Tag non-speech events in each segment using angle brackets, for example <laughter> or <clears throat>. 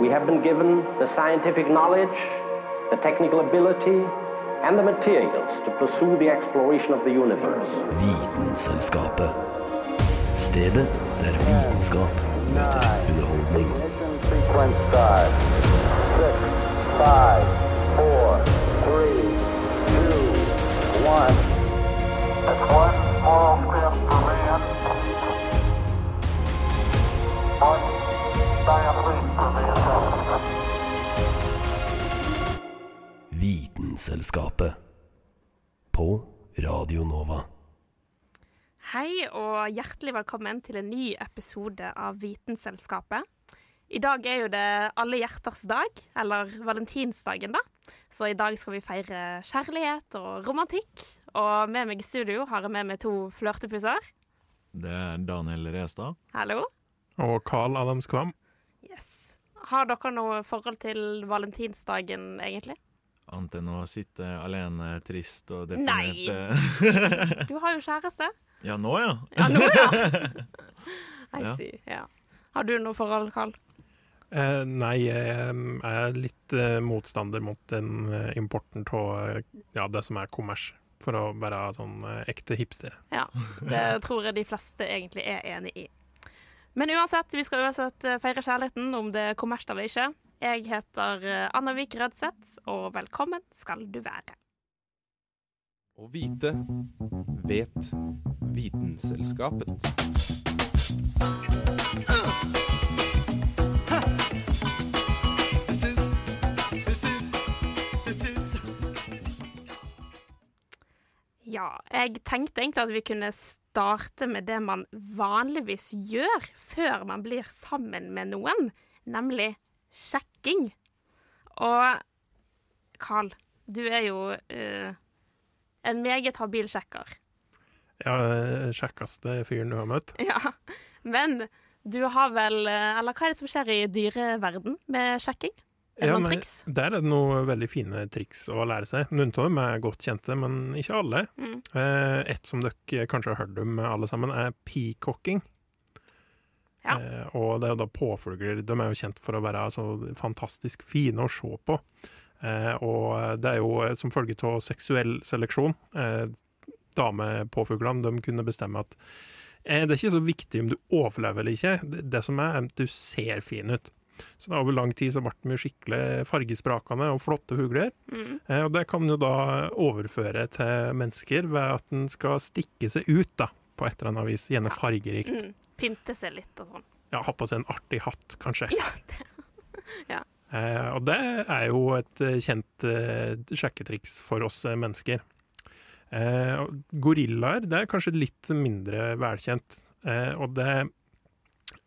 we have been given the scientific knowledge, the technical ability, and the materials to pursue the exploration of the universe. Vitenselskapet. Stedet der vitenskap møter underholdning. Ignition sequence start. Six, five, four, three, two, one. It's one small step for man. One Vitenselskapet. På Radio Nova. Hei og hjertelig velkommen til en ny episode av Vitenselskapet. I dag er jo det alle hjerters dag, eller valentinsdagen, da. Så i dag skal vi feire kjærlighet og romantikk. Og med meg i studio har jeg med meg to flørtepuser. Det er Daniel Restad. Hallo. Og Carl Adams Kvam. Yes. Har dere noe forhold til valentinsdagen, egentlig? Annet enn å sitte alene, trist og Nei. Du har jo kjæreste. <laughs> ja, nå ja. Ja, nå, ja. <laughs> I Ja. see. Ja. Har du noe forhold, Karl? Eh, nei, jeg er litt eh, motstander mot den eh, importen av ja, det som er kommers, for å være sånn eh, ekte hipster. Ja, det <laughs> tror jeg de fleste egentlig er enig i. Men uansett, vi skal uansett eh, feire kjærligheten, om det er kommersielt eller ikke. Jeg heter eh, Anna Vik Rødseth, og velkommen skal du være. Å vite vet Vitenselskapet. Ja, jeg tenkte egentlig at vi kunne starte med det man vanligvis gjør før man blir sammen med noen, nemlig sjekking. Og Carl, du er jo uh, en meget habil sjekker. Ja, eh, kjekkeste fyren du har møtt. <laughs> Ja, men du har vel eh, Eller hva er det som skjer i dyreverden med sjekking? Er det Ja, noen triks? Der er det noen veldig fine triks å lære seg. Noen av dem er godt kjente, men ikke alle. Mm. Et som dere kanskje har hørt om alle sammen, er peacocking. Ja. Eh, og det er jo da påfugler. De er jo kjent for å være så fantastisk fine å se på. Eh, og det er jo eh, som følge av seksuell seleksjon. Eh, Damepåfuglene de kunne bestemme at eh, det er ikke så viktig om du overlever eller ikke. Det, det som er, er at du ser fin ut. Så da over lang tid så ble de skikkelig fargesprakende og flotte fugler. Mm. Eh, og det kan jo da overføre til mennesker ved at en skal stikke seg ut da, på et eller annet vis, gjerne fargerikt. Mm. Pynte seg litt og sånn. Ja, ha på seg en artig hatt, kanskje. Ja, det, <laughs> ja. Eh, og det er jo et eh, kjent eh, sjekketriks for oss eh, mennesker. Eh, gorillaer det er kanskje litt mindre velkjent, eh, og det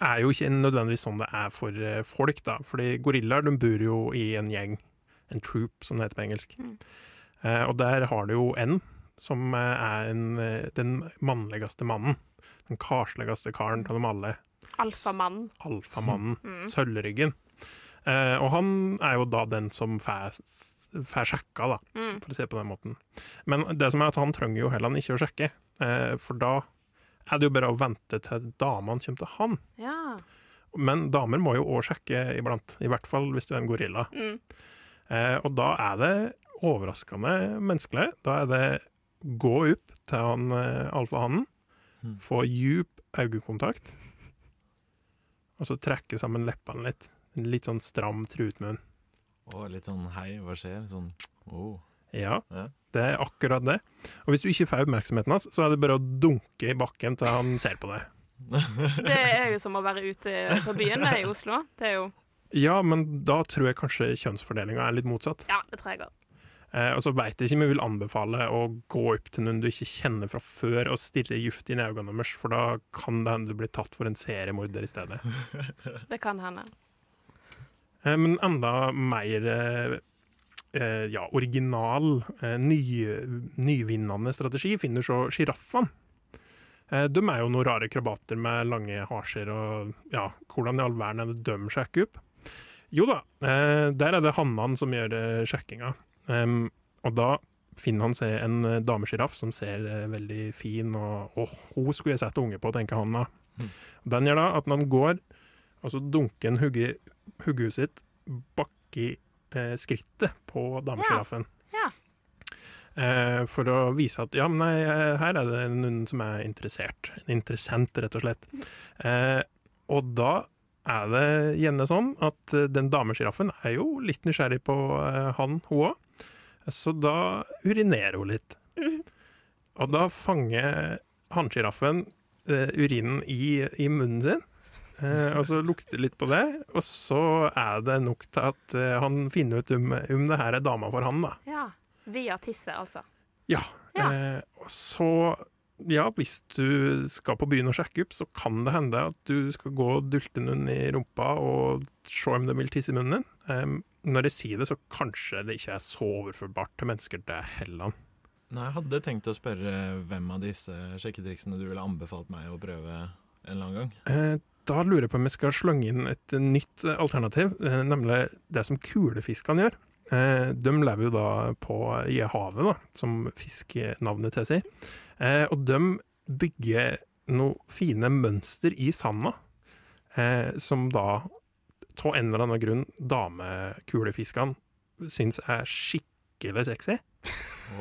er jo ikke nødvendigvis sånn det er for folk, da. Fordi gorillaer de bor jo i en gjeng, en troop, som det heter på engelsk. Mm. Eh, og der har du jo en som er en, den mannligste mannen. Den karsligste karen av dem alle. Alfamannen. Alfamannen. Mm. Sølvryggen. Eh, og han er jo da den som får sjekka, da, Mm. for å si det på den måten. Men det som er at han trenger jo heller ikke å sjekke, eh, for da er det jo bare å vente til damene kommer til han. Ja. Men damer må jo òg sjekke iblant, i hvert fall hvis du er en gorilla. Mm. Eh, og da er det overraskende menneskelig. Da er det gå opp til han eh, alfahannen, Mm. Få djup øyekontakt, og så trekke sammen leppene litt. En litt sånn stram trutmunn. Og litt sånn hei, hva skjer? Sånn oh. Ja, Ja. det er akkurat det. Og hvis du ikke får oppmerksomheten hans, så er det bare å dunke i bakken til han ser på deg. <laughs> Det er jo som å være ute på byen det er i Oslo. Det er jo Ja, men da tror jeg kanskje kjønnsfordelinga er litt motsatt. Ja, det tror jeg òg. Eh, og så veit jeg ikke om jeg vil anbefale å gå opp til noen du ikke kjenner fra før og stirre gift inn i øynene deres, for da kan det hende du blir tatt for en seriemorder i stedet. <laughs> Det kan hende. Eh, men enda mer eh, ja, original, eh, ny, nyvinnende strategi finner så sjiraffene. Eh, de er jo noen rare krabater med lange hasjer, og ja, hvordan i all verden er det de sjekker opp? Jo da, eh, der er det hannene som gjør sjekkinga. Em, og da finner han seg en eh, damesjiraff som ser uh, veldig fin og Åh, hun skulle jeg sett unge på, tenker han da. Mm. Den gjør da at når han går, og så dunker han hodet hodet sitt baki eh, skrittet på damesjiraffen. Ja. Eh, for å vise at ja, men nei, eh, her er det noen som er interessert. En interessent, rett og slett. Eh, og da er det gjerne sånn at eh, den damesjiraffen er jo litt nysgjerrig på eh, han, hun òg. Så da urinerer hun litt. Og da fanger hannsjiraffen uh, urinen i, i munnen sin. Uh, og så lukter litt på det, og så er det nok til at uh, han finner ut om, om det her er dama for han, da. ja. Via tisset, altså. Ja. Ja. Og så, ja, hvis du skal på byen og sjekke opp, så kan det hende at du skal gå og dulte noen i rumpa og se om de vil tisse i munnen din. Um, når jeg sier det, så kanskje det ikke er så overførbart til mennesker, det heller. Nei, jeg hadde tenkt å spørre hvem av disse sjekketriksene du ville anbefalt meg å prøve en eller annen gang. Eh, da lurer jeg på om jeg skal slenge inn et nytt alternativ, eh, nemlig det som kulefiskene gjør. Eh, de lever jo da på i havet, da, som fiskenavnet tilsier. Eh, og de bygger noen fine mønster i sanda, eh, som da av en eller annen grunn damekulefiskene syns er skikkelig sexy.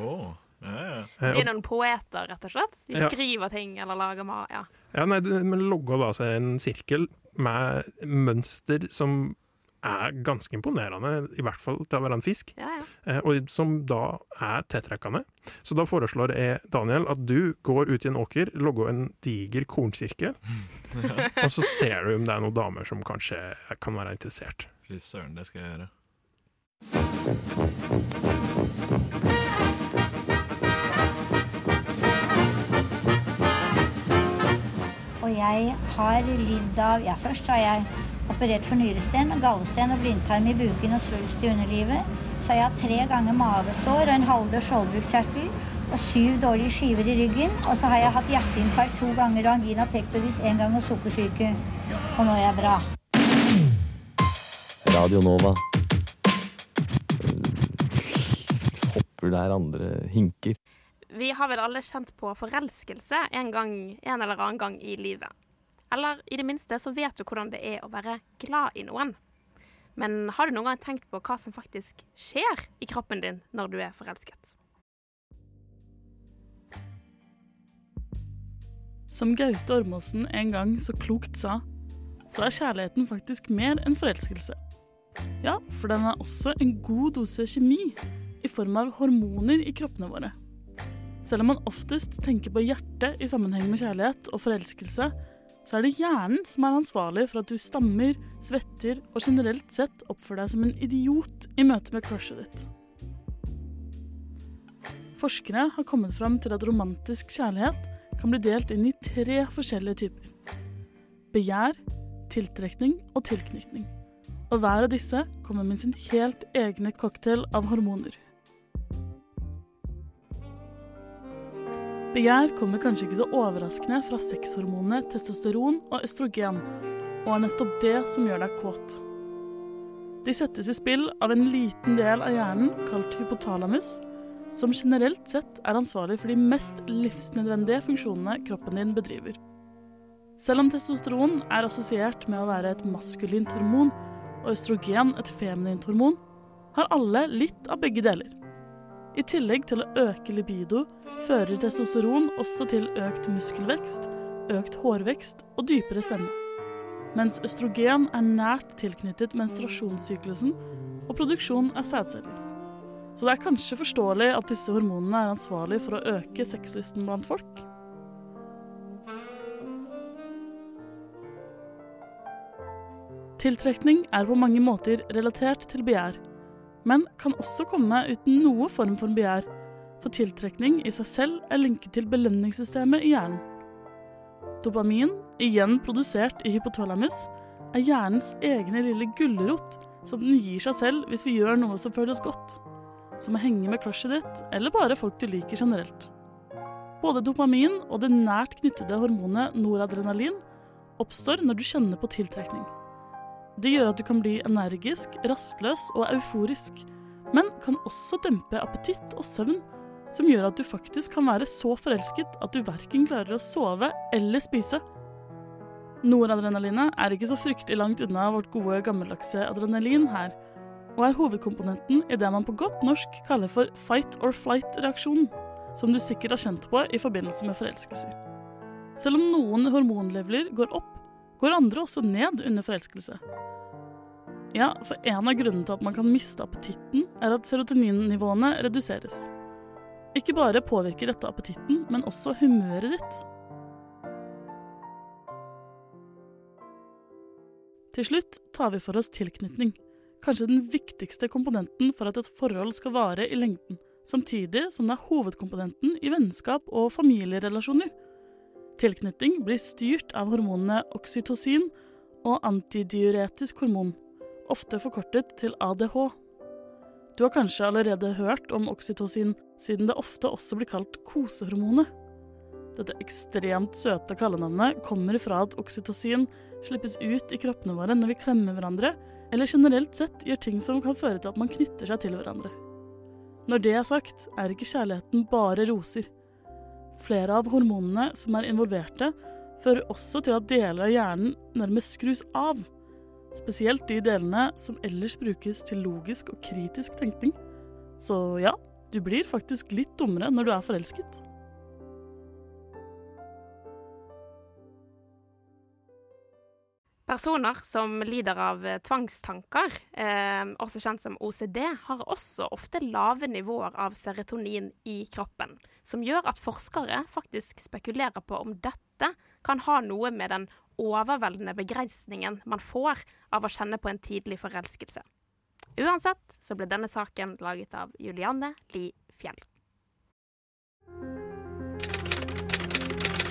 Oh. ja, ja. De er noen poeter, rett og slett. De Ja. skriver ting eller lager mat. Ja. Ja, nei, de logger da seg en sirkel med mønster som er ganske imponerende, i hvert fall til å være en fisk, Ja, ja. eh, og som da er tiltrekkende. Så da foreslår jeg, Daniel, at du går ut i en åker, logger en diger kornsirkel, <laughs> og så ser du om det er noen damer som kanskje kan være interessert. Fy søren, det skal jeg gjøre. Og jeg har lidd av Ja, først har jeg operert for nyresten, og gallesten og blindtarm i buken og svulst i underlivet. Så har jeg hatt tre ganger mavesår og en halvdød skjoldbruskkjertel og syv dårlige skiver i ryggen. Og så har jeg hatt hjerteinfarkt to ganger og angina pectoris én gang og sukkersyke. Og nå er jeg bra. Radio Nova. Hopper der andre hinker. Vi har vel alle kjent på forelskelse en, gang, en eller annen gang i livet. Eller i det minste så vet du hvordan det er å være glad i noen. Men har du noen gang tenkt på hva som faktisk skjer i kroppen din når du er forelsket? Som Gaute Ormåsen en gang så klokt sa, så er kjærligheten faktisk mer enn forelskelse. Ja, for den er også en god dose kjemi i form av hormoner i kroppene våre. Selv om man oftest tenker på hjertet i sammenheng med kjærlighet og forelskelse, så er det hjernen som er ansvarlig for at du stammer, svetter og generelt sett oppfører deg som en idiot i møte med crushet ditt. Forskere har kommet fram til at romantisk kjærlighet kan bli delt inn i tre forskjellige typer. Begjær, tiltrekning og tilknytning. Og hver av disse kommer med sin helt egne cocktail av hormoner. Begjær kommer kanskje ikke så overraskende fra sexhormonene testosteron og østrogen, og er nettopp det som gjør deg kåt. De settes i spill av en liten del av hjernen kalt hypotalamus, som generelt sett er ansvarlig for de mest livsnødvendige funksjonene kroppen din bedriver. Selv om testosteron er assosiert med å være et maskulint hormon, og østrogen et feminint hormon, har alle litt av begge deler. I tillegg til å øke libido fører testosteron også til økt muskelvekst, økt hårvekst og dypere stemme. Mens østrogen er nært tilknyttet menstruasjonssyklusen og produksjon av sædceller. Så det er kanskje forståelig at disse hormonene er ansvarlig for å øke sexlysten blant folk. Tiltrekning er på mange måter relatert til begjær, men kan også komme uten noe form for begjær, for tiltrekning i seg selv er linket til belønningssystemet i hjernen. Dopamin, igjen produsert i hypotalamus, er hjernens egne lille gulrot som den gir seg selv hvis vi gjør noe som føles godt, som å henge med crushet ditt, eller bare folk du liker generelt. Både dopamin og det nært knyttede hormonet noradrenalin oppstår når du kjenner på tiltrekning. Det gjør at du kan bli energisk, rastløs og euforisk, men kan også dempe appetitt og søvn, som gjør at du faktisk kan være så forelsket at du verken klarer å sove eller spise. Noradrenalinet er ikke så fryktelig langt unna vårt gode gammeldagse adrenalin her, og er hovedkomponenten i det man på godt norsk kaller for fight or flight-reaksjonen, som du sikkert har kjent på i forbindelse med forelskelser. Selv om noen hormonleveler går opp, går andre også ned under forelskelse. Ja, for en av grunnene til at man kan miste appetitten, er at serotoninnivåene reduseres. Ikke bare påvirker dette appetitten, men også humøret ditt. Til slutt tar vi for oss tilknytning, kanskje den viktigste komponenten for at et forhold skal vare i lengden, samtidig som det er hovedkomponenten i vennskap og familierelasjoner. Tilknytning blir styrt av hormonene oksytocin og antidiuretisk hormon, ofte forkortet til ADH. Du har kanskje allerede hørt om oksytocin, siden det ofte også blir kalt kosehormonet. Dette ekstremt søte kallenavnet kommer fra at oksytocin slippes ut i kroppene våre når vi klemmer hverandre, eller generelt sett gjør ting som kan føre til at man knytter seg til hverandre. Når det er sagt, er ikke kjærligheten bare roser. Flere av hormonene som er involverte, fører også til at deler av hjernen nærmest skrus av. Spesielt de delene som ellers brukes til logisk og kritisk tenkning. Så ja, du blir faktisk litt dummere når du er forelsket. Personer som lider av eh, tvangstanker, eh, også kjent som OCD, har også ofte lave nivåer av serotonin i kroppen, som gjør at forskere faktisk spekulerer på om dette kan ha noe med den overveldende begrensningen man får av å kjenne på en tidlig forelskelse. Uansett så ble denne saken laget av Julianne Li Fjell.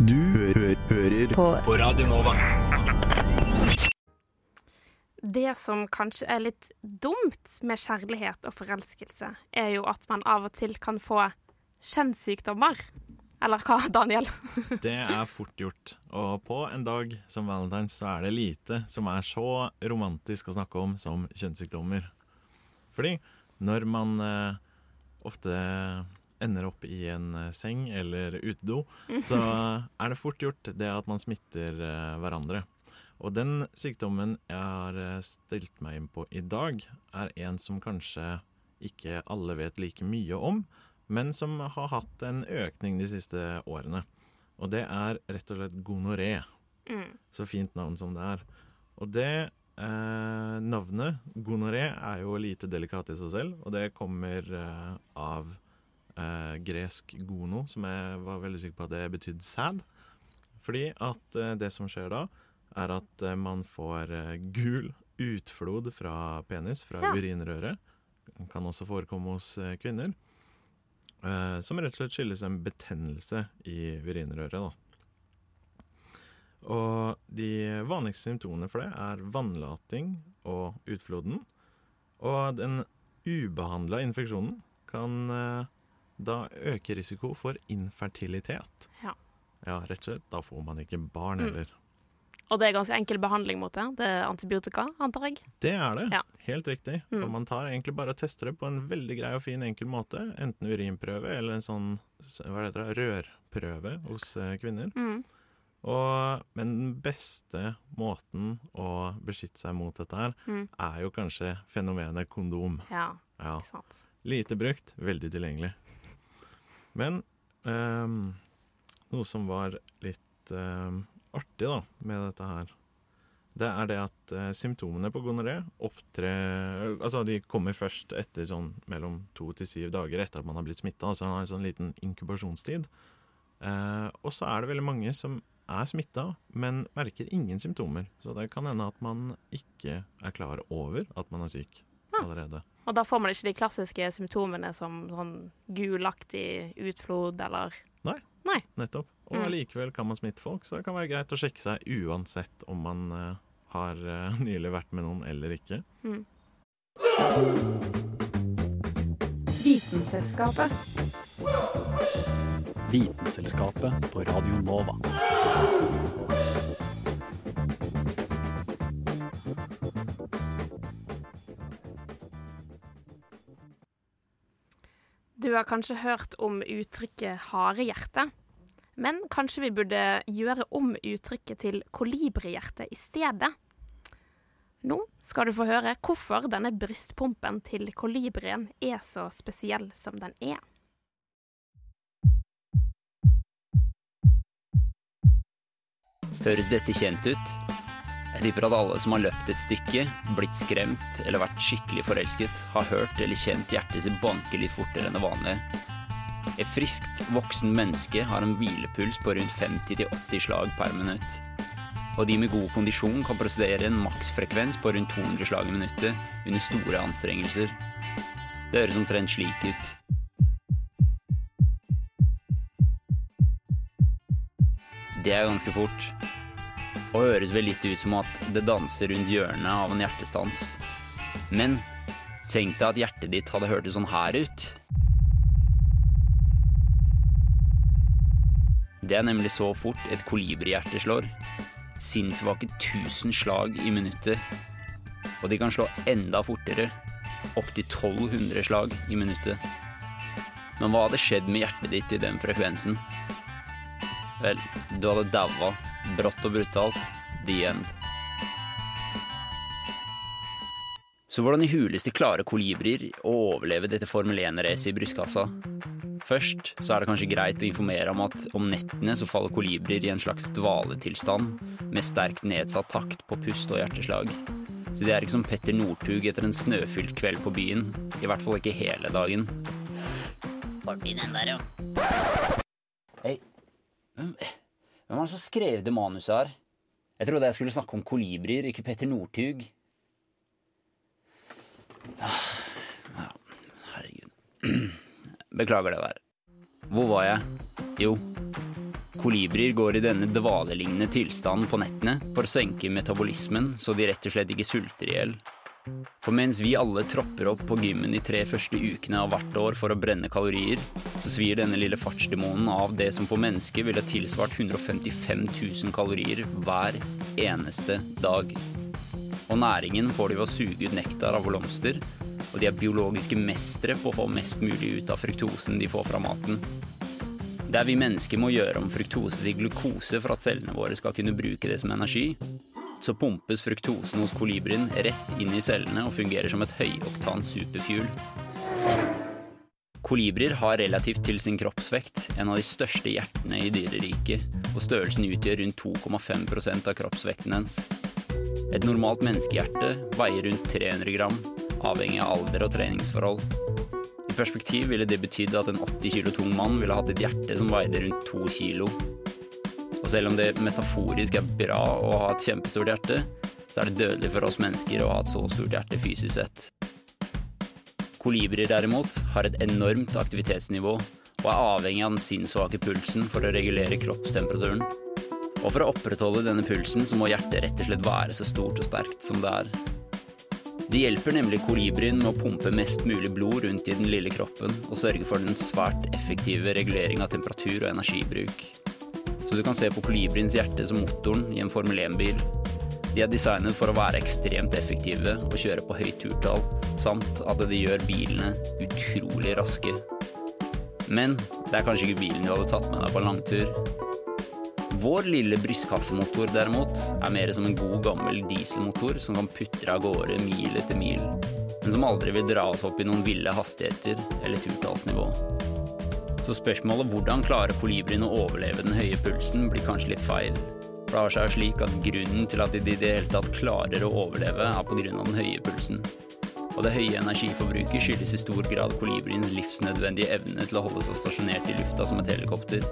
Du hø hø hører På- på Radio Nova. Det som kanskje er litt dumt med kjærlighet og forelskelse, er jo at man av og til kan få kjønnssykdommer. Eller hva, Daniel? <laughs> Det er fort gjort. Og på en dag som valentines så er det lite som er så romantisk å snakke om som kjønnssykdommer. Fordi når man eh, ofte ender opp i en eh, seng eller utedo, så er det fort gjort det at man smitter eh, hverandre. Og den sykdommen jeg har eh, stilt meg inn på i dag, er en som kanskje ikke alle vet like mye om, men som har hatt en økning de siste årene. Og det er rett og slett gonoré. Mm. Så fint navn som det er. Og det eh, navnet, gonoré, er jo lite delikat i seg selv, og det kommer eh, av eh, gresk gono, som jeg var veldig sikker på at det betydde sæd. Fordi at eh, det som skjer da, er at eh, man får eh, gul utflod fra penis, fra Ja. urinrøret. Kan også forekomme hos eh, kvinner. Eh, som rett og slett skyldes en betennelse i urinrøret. da. Og de vanligste symptomene for det er vannlating og utfloden. Og den ubehandla infeksjonen kan da øker risiko for infertilitet. Ja. Ja, rett og slett. Da får man ikke barn Mm. heller. Og det er ganske enkel behandling mot det. Det er antibiotika, antar jeg. Det er det. Ja. Helt riktig. Mm. Og man tar egentlig bare og tester det på en veldig grei og fin, enkel måte. Enten urinprøve eller en sånn hva heter det, rørprøve hos eh, kvinner. Mm. Og, men den beste måten å beskytte seg mot dette her, Mm. er jo kanskje fenomenet kondom. Ja, Ja. ikke sant. Lite brukt, veldig tilgjengelig. Men um, noe som var litt um, artig da, med dette her, det er det at uh, symptomene på gonoré opptrer Altså, de kommer først etter sånn mellom to til syv dager etter at man har blitt smitta. Altså man har en sånn liten inkubasjonstid. Uh, og så er det veldig mange som er smitta, men merker ingen symptomer. Så det kan hende at man ikke er klar over at man er syk allerede. Og da får man ikke de klassiske symptomene som sånn gulaktig utflod eller Nei. Nei. Nettopp. Og Mm. allikevel kan man smitte folk, så det kan være greit å sjekke seg uansett om man uh, har uh, <laughs> nylig vært med noen eller ikke. Mm. Vitenselskapet. Vitenselskapet på Radio Nova. Du har kanskje hørt om uttrykket harehjerte, men kanskje vi burde gjøre om uttrykket til kolibrihjerte i stedet? Nå skal du få høre hvorfor denne brystpumpen til kolibrien er så spesiell som den er. Høres dette kjent ut? Jeg tipper at alle som har løpt et stykke, blitt skremt eller vært skikkelig forelsket, har hørt eller kjent hjertet sitt banke litt fortere enn det vanlige. Et friskt, voksen menneske har en hvilepuls på rundt 50-80 slag per minutt. Og de med god kondisjon kan prosedere en maksfrekvens på rundt 200 slag i minuttet under store anstrengelser. Det høres omtrent slik ut. Det er ganske fort. Og høres vel litt ut som at det danser rundt hjørnet av en hjertestans. Men tenk deg at hjertet ditt hadde hørtes sånn her ut. Det er nemlig så fort et kolibrihjerte slår. Sinnssvake 1000 slag i minuttet. Og de kan slå enda fortere. Opptil 1200 slag i minuttet. Men hva hadde skjedd med hjertet ditt i den frekvensen? Vel, du hadde daua, brått og brutalt. The end. Så hvordan i huleste klarer kolibrier å overleve dette Formel 1-racet i brystkassa? Først så er det kanskje greit å informere om at om nettene så faller kolibrier i en slags dvaletilstand med sterkt nedsatt takt på pust og hjerteslag. Så de er ikke som Petter Northug etter en snøfylt kveld på byen. I hvert fall ikke hele dagen. Borti den der, ja. Hei. Hvem er det som skrev det manuset her? Jeg trodde jeg skulle snakke om kolibrier, ikke Petter Northug. Ah, Ja, herregud. <clears throat> Beklager det der. Hvor var jeg? Jo, kolibrier går i denne dvalelignende tilstanden på nettene for å senke metabolismen så de rett og slett ikke sulter i hjel. For mens vi alle tropper opp på gymmen de tre første ukene av hvert år for å brenne kalorier, så svir denne lille fartsdemonen av det som for mennesket ville tilsvart 155 000 kalorier hver eneste dag. Og næringen får de ved å suge ut nektar av blomster, og de er biologiske mestere på å få mest mulig ut av fruktosen de får fra maten. Der vi mennesker må gjøre om fruktose til glukose for at cellene våre skal kunne bruke det som energi, så pumpes fruktosen hos kolibrien rett inn i cellene og fungerer som et høyoktan superfuel. Kolibrier har relativt til sin kroppsvekt en av de største hjertene i dyreriket, og størrelsen utgjør rundt 2,5% av kroppsvekten hennes. Et normalt menneskehjerte veier rundt 300 gram, avhengig av alder og treningsforhold. I perspektiv ville det betydd at en 80 kilo tung mann ville hatt et hjerte som veide rundt 2 kilo. Og selv om det metaforisk er bra å ha et kjempestort hjerte, så er det dødelig for oss mennesker å ha et så stort hjerte fysisk sett. Kolibrier derimot har et enormt aktivitetsnivå og er avhengig av den sinnssvake pulsen for å regulere kroppstemperaturen. Og for å opprettholde denne pulsen så må hjertet rett og slett være så stort og sterkt som det er. Det hjelper nemlig kolibrien med å pumpe mest mulig blod rundt i den lille kroppen og sørge for den svært effektive regulering av temperatur og energibruk. Så du kan se på kolibriens hjerte som motoren i en Formel 1-bil. De er designet for å være ekstremt effektive og kjøre på høyt turtall, samt at det gjør bilene utrolig raske. Men det er kanskje ikke bilen du hadde tatt med deg på en langtur. Vår lille brystkassemotor derimot er mer som en god gammel dieselmotor som kan putre av gårde mil etter mil, men som aldri vil dra oss opp i noen ville hastigheter eller turtallsnivå. Så spørsmålet hvordan klarer kolibrien å overleve den høye pulsen, blir kanskje litt feil. For det har seg slik at grunnen til at de i det hele tatt klarer å overleve, er av den høye pulsen. Og det høye energiforbruket skyldes i stor grad kolibriens livsnødvendige evne til å holde seg stasjonert i lufta som et helikopter.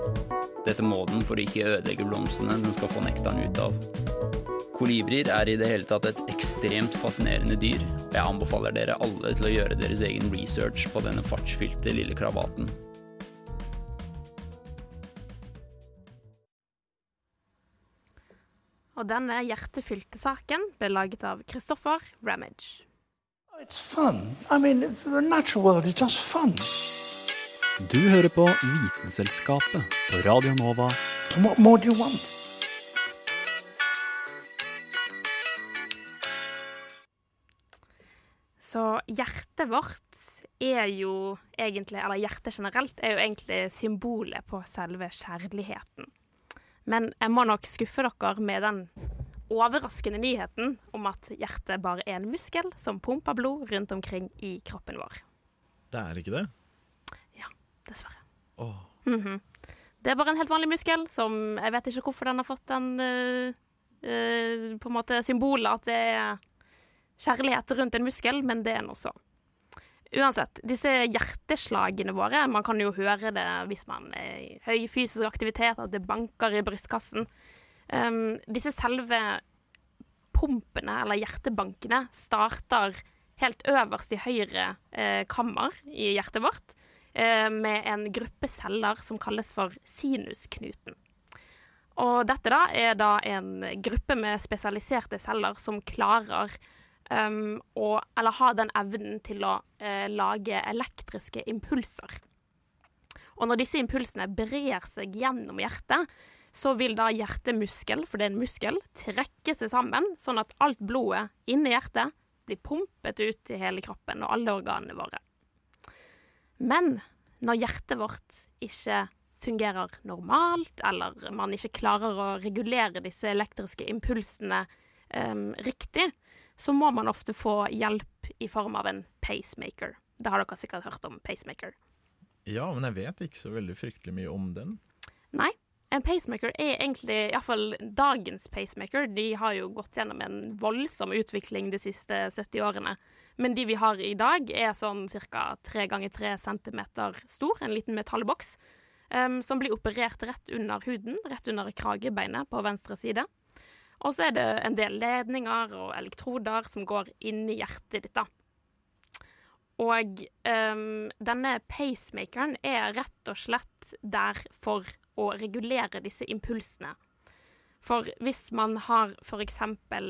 Dette må den for å ikke ødelegge blomstene den skal få nektaren ut av. Kolibrier er i det hele tatt et ekstremt fascinerende dyr, og jeg anbefaler dere alle til å gjøre deres egen research på denne fartsfylte lille kravaten. Og denne hjertefylte saken ble laget av Christopher Ramage. It's fun. I mean, the natural world is just fun. Du hører på Vitenselskapet på Radio Nova. What more do you want? Så hjertet vårt er jo egentlig, eller hjertet generelt, er jo egentlig symbolet på selve kjærligheten. Men jeg må nok skuffe dere med den overraskende nyheten om at hjertet bare er en muskel som pumper blod rundt omkring i kroppen vår. Det er ikke det? Ja, Dessverre. Oh. Mm -hmm. Det er bare en helt vanlig muskel som Jeg vet ikke hvorfor den har fått den uh, uh, på en måte symbolet at det er kjærlighet rundt en muskel, men det er nå så. Uansett, disse hjerteslagene våre Man kan jo høre det hvis man er i høy fysisk aktivitet, at det banker i brystkassen. Um, disse selve pumpene, eller hjertebankene, starter helt øverst i høyre eh, kammer i hjertet vårt, eh, med en gruppe celler som kalles for sinusknuten. Og dette da er da en gruppe med spesialiserte celler som klarer um, og, eller har den evnen til å uh, lage elektriske impulser. Og når disse impulsene brer seg gjennom hjertet, så vil da hjertemuskel, for det er en muskel, trekke seg sammen, sånn at alt blodet inni hjertet blir pumpet ut i hele kroppen og alle organene våre. Men når hjertet vårt ikke fungerer normalt, eller man ikke klarer å regulere disse elektriske impulsene um, riktig, så må man ofte få hjelp i form av en pacemaker. Det har dere sikkert hørt om pacemaker. Ja, men jeg vet ikke så veldig fryktelig mye om den. Nei, en pacemaker er egentlig, iallfall dagens pacemaker, de har jo gått gjennom en voldsom utvikling de siste 70 årene. Men de vi har i dag, er sånn ca. 3 ganger 3 cm stor, en liten metallboks, um, som blir operert rett under huden, rett under kragebeinet på venstre side. Og så er det en del ledninger og elektroder som går inn i hjertet ditt, da. Og um, denne pacemakeren er rett og slett der for å regulere disse impulsene. For hvis man har f.eks.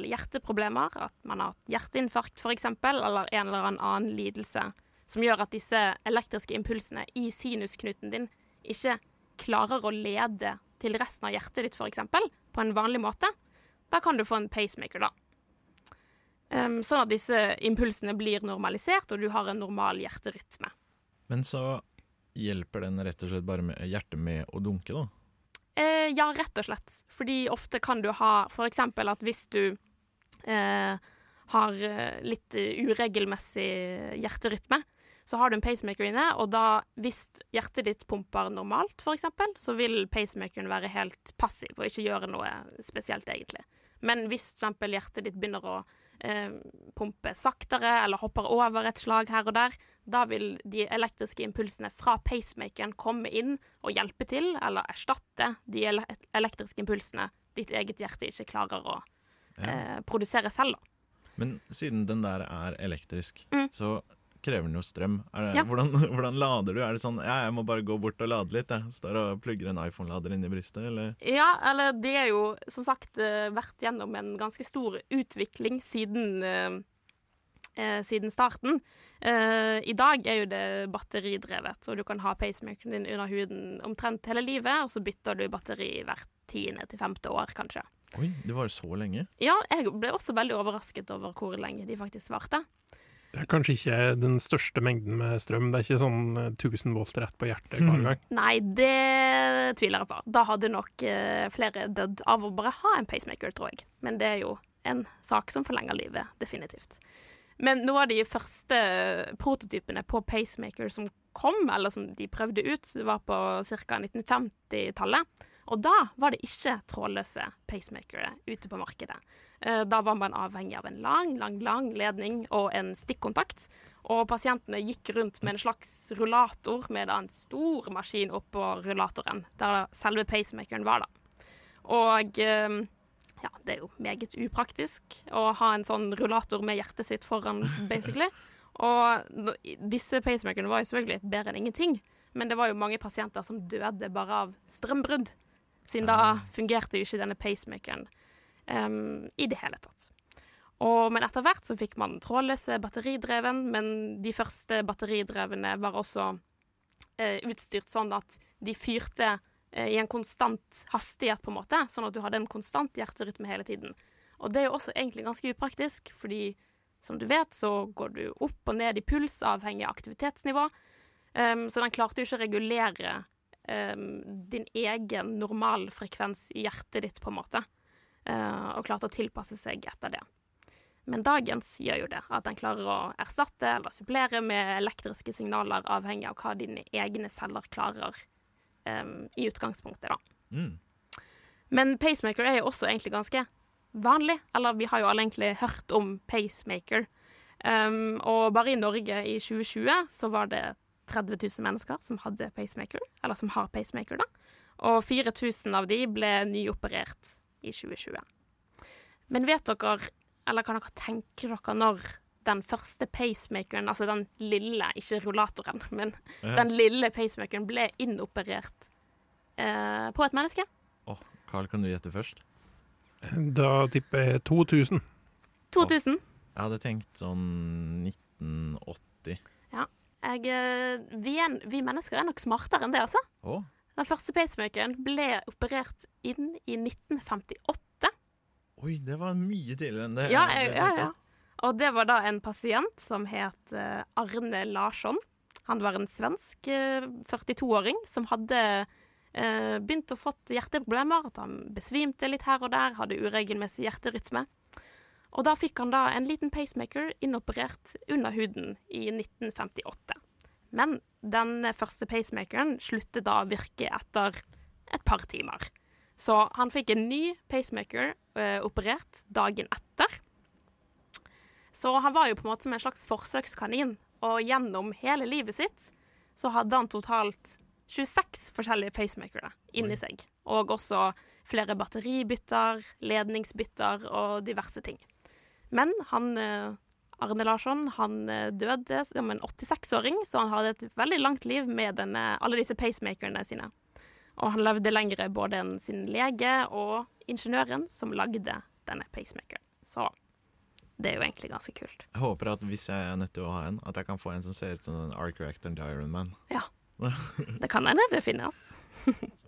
hjerteproblemer, at man har hatt hjerteinfarkt f.eks., eller en eller annen lidelse som gjør at disse elektriske impulsene i sinusknuten din ikke klarer å lede til resten av hjertet ditt f.eks. på en vanlig måte, da kan du få en pacemaker, da. Um, sånn at disse impulsene blir normalisert, og du har en normal hjerterytme. Men så hjelper den rett og slett bare med hjertet med å dunke, da? Eh, ja, rett og slett. Fordi ofte kan du ha eksempel at hvis du eh, har eh, litt eh, uregelmessig hjerterytme, så har du en pacemaker inne, og da, hvis hjertet ditt pumper normalt, eksempel, så vil pacemakeren være helt passiv og ikke gjøre noe spesielt, egentlig. Men hvis eksempel hjertet ditt begynner å eh, pumpe saktere eller hopper over et slag her og der, da vil de elektriske impulsene fra pacemakeren komme inn og hjelpe til, eller erstatte de ele elektriske impulsene ditt eget hjerte ikke klarer å eh, produsere selv. Da. Men siden den der er elektrisk, Mm. så krever den jo strøm. Det, Ja. hvordan, <laughs> hvordan lader du? Er det sånn ja, jeg må bare gå bort og lade litt? Jeg står og plugger en iPhone-lader inn i brystet, eller? Ja, eller det er jo som sagt eh, vært gjennom en ganske stor utvikling siden, eh, eh, siden starten. Eh, I dag er jo det batteridrevet, så du kan ha pacemakeren din under huden omtrent hele livet, og så bytter du batteri hvert tiende til femte år, kanskje. Oi, det var jo så lenge. Ja, jeg ble også veldig overrasket over hvor lenge de faktisk varte. Det er kanskje ikke den største mengden med strøm. Det er ikke sånn eh, 1000 volt rett på hjertet hver gang. Nei, det tviler jeg på. Da hadde nok eh, flere dødd av å bare ha en pacemaker, tror jeg. Men det er jo en sak som forlenger livet, definitivt. Men noe av de første prototypene på pacemaker som kom, eller som de prøvde ut, det var på ca. 1950-tallet. Og da var det ikke trådløse pacemakere ute på markedet. Eh, Da var man avhengig av en lang, lang, lang ledning og en stikkontakt. Og pasientene gikk rundt med en slags rullator med en stor maskin oppå rullatoren, der selve pacemakeren var, da. Og eh, ja, det er jo meget upraktisk å ha en sånn rullator med hjertet sitt foran, basically. Og disse pacemakerne var jo selvfølgelig bedre enn ingenting, men det var jo mange pasienter som døde bare av strømbrudd, siden da fungerte jo ikke denne pacemakeren um, i det hele tatt. Og, men etter hvert så fikk man trådløse batteridreven, men de første batteridrevne var også eh, utstyrt sånn at de fyrte eh, i en konstant hastighet, på en måte, sånn at du hadde en konstant hjerterytme hele tiden. Og det er jo også egentlig ganske upraktisk, fordi som du vet, så går du opp og ned i puls avhengig av aktivitetsnivå. Um, så den klarte jo ikke å regulere din egen normalfrekvens i hjertet ditt, på en måte. Uh, og klarte å tilpasse seg etter det. Men dagens gjør jo det, at den klarer å erstatte eller supplere med elektriske signaler avhengig av hva dine egne celler klarer um, i utgangspunktet, da. Mm. Men pacemaker er jo også egentlig ganske vanlig. Eller vi har jo alle egentlig hørt om pacemaker. Um, og bare i Norge i 2020 så var det 30 000 mennesker som hadde pacemaker, eller som har pacemaker, da. Og 4000 av de ble nyoperert i 2020. Men vet dere, eller kan dere tenke dere når den første pacemakeren, altså den lille, ikke rullatoren, men Ja. den lille pacemakeren ble innoperert eh, på et menneske? Åh, Carl, kan du gjette først? Da tipper jeg 2000. 2000. Jeg hadde tenkt sånn 1980. Jeg, eh, vi, er, vi mennesker er nok smartere enn det, altså. Oh. Den første pacemakeren ble operert inn i 1958. oi, det var mye tidligere enn det. Ja, jeg ja, ja. Og det var da en pasient som het eh, Arne Larsson. Han var en svensk eh, 42-åring som hadde eh, begynt å fått hjerteproblemer. At han besvimte litt her og der, hadde uregelmessig hjerterytme. Og da fikk han da en liten pacemaker inoperert under huden i 1958. Men den første pacemakeren sluttet da å virke etter et par timer. Så han fikk en ny pacemaker eh, operert dagen etter. Så han var jo på en måte som en slags forsøkskanin, og gjennom hele livet sitt så hadde han totalt 26 forskjellige pacemakere inni seg. Og også flere batteribytter, ledningsbytter og diverse ting. Men han eh, Arne Larsson han eh, døde som en 86-åring, så han hadde et veldig langt liv med denne, alle disse pacemakerne sine. Og han levde lengre både enn sin lege og ingeniøren som lagde denne pacemakeren. Så det er jo egentlig ganske kult. Jeg håper at hvis jeg er nødt til å ha en, at jeg kan få en som ser ut som en Arc Reactor til Iron Man. Ja. <laughs> Det kan hende det finnes. <laughs>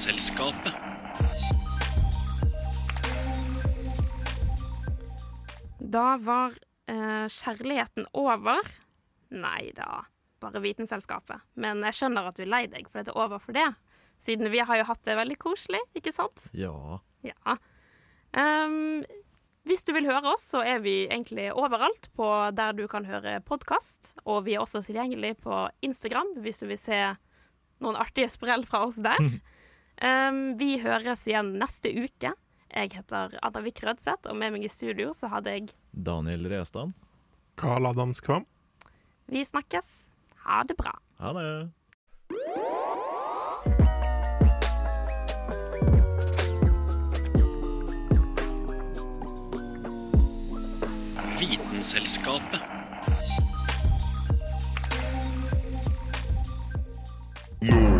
Vitenselskapet. Da var eh, kjærligheten over. Nei da, bare Vitenselskapet. Men jeg skjønner at du er lei deg for det er over for det. Siden vi har jo hatt det veldig koselig, ikke sant? Ja. Ja. Um, hvis du vil høre oss, så er vi egentlig overalt på der du kan høre podkast. Og vi er også tilgjengelig på Instagram hvis du vil se noen artige sprell fra oss der. <laughs> Ehm, vi høres igjen neste uke. Jeg heter Anna Vik Rødseth, og med meg i studio så hadde jeg Daniel Restan. Carl Adams Kvam. Vi snakkes. Ha det bra. Ha det. Vitenselskapet. Siden